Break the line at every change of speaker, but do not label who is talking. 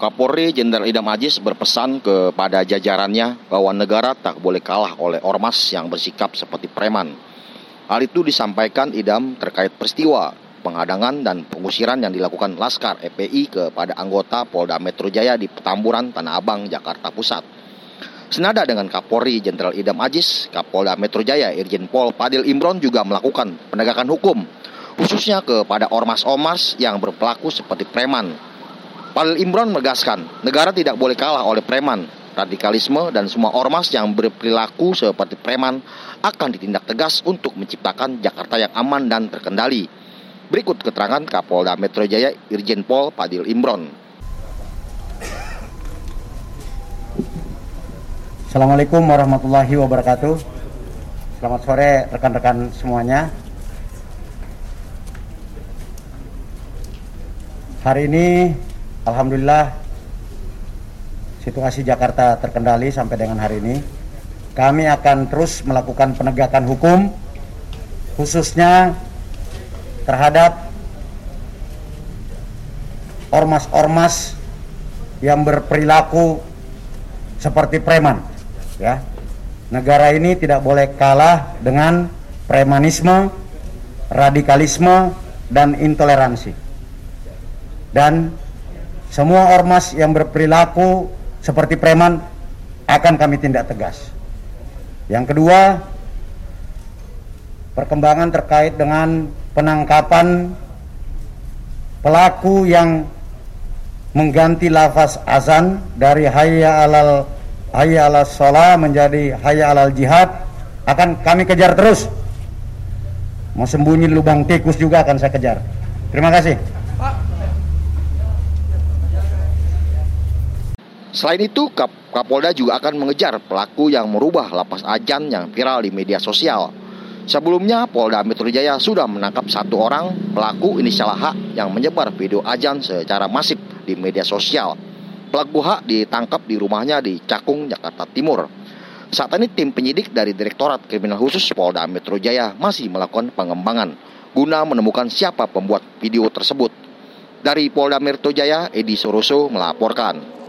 Kapolri Jenderal Idam Aziz berpesan kepada jajarannya bahwa negara tak boleh kalah oleh ormas yang bersikap seperti preman. Hal itu disampaikan Idam terkait peristiwa penghadangan dan pengusiran yang dilakukan Laskar EPI kepada anggota Polda Metro Jaya di Petamburan, Tanah Abang, Jakarta Pusat. Senada dengan Kapolri Jenderal Idam Aziz, Kapolda Metro Jaya Irjen Pol Padil Imron juga melakukan penegakan hukum khususnya kepada ormas-ormas yang berpelaku seperti preman. Palil Imron menegaskan, negara tidak boleh kalah oleh preman. Radikalisme dan semua ormas yang berperilaku seperti preman akan ditindak tegas untuk menciptakan Jakarta yang aman dan terkendali. Berikut keterangan Kapolda Metro Jaya Irjen Pol Padil Imron.
Assalamualaikum warahmatullahi wabarakatuh. Selamat sore rekan-rekan semuanya. Hari ini Alhamdulillah situasi Jakarta terkendali sampai dengan hari ini. Kami akan terus melakukan penegakan hukum khususnya terhadap ormas-ormas yang berperilaku seperti preman ya. Negara ini tidak boleh kalah dengan premanisme, radikalisme dan intoleransi dan semua ormas yang berperilaku seperti preman akan kami tindak tegas. Yang kedua, perkembangan terkait dengan penangkapan pelaku yang mengganti lafaz azan dari hayya alal hayya alal sholah menjadi hayya alal jihad akan kami kejar terus. Mau sembunyi lubang tikus juga akan saya kejar. Terima kasih.
Selain itu, Kap Kapolda juga akan mengejar pelaku yang merubah lapas ajan yang viral di media sosial. Sebelumnya, Polda Metro Jaya sudah menangkap satu orang pelaku inisial H yang menyebar video ajan secara masif di media sosial. Pelaku H ditangkap di rumahnya di Cakung, Jakarta Timur. Saat ini tim penyidik dari Direktorat Kriminal Khusus Polda Metro Jaya masih melakukan pengembangan guna menemukan siapa pembuat video tersebut. Dari Polda Metro Jaya, Edi Soroso melaporkan.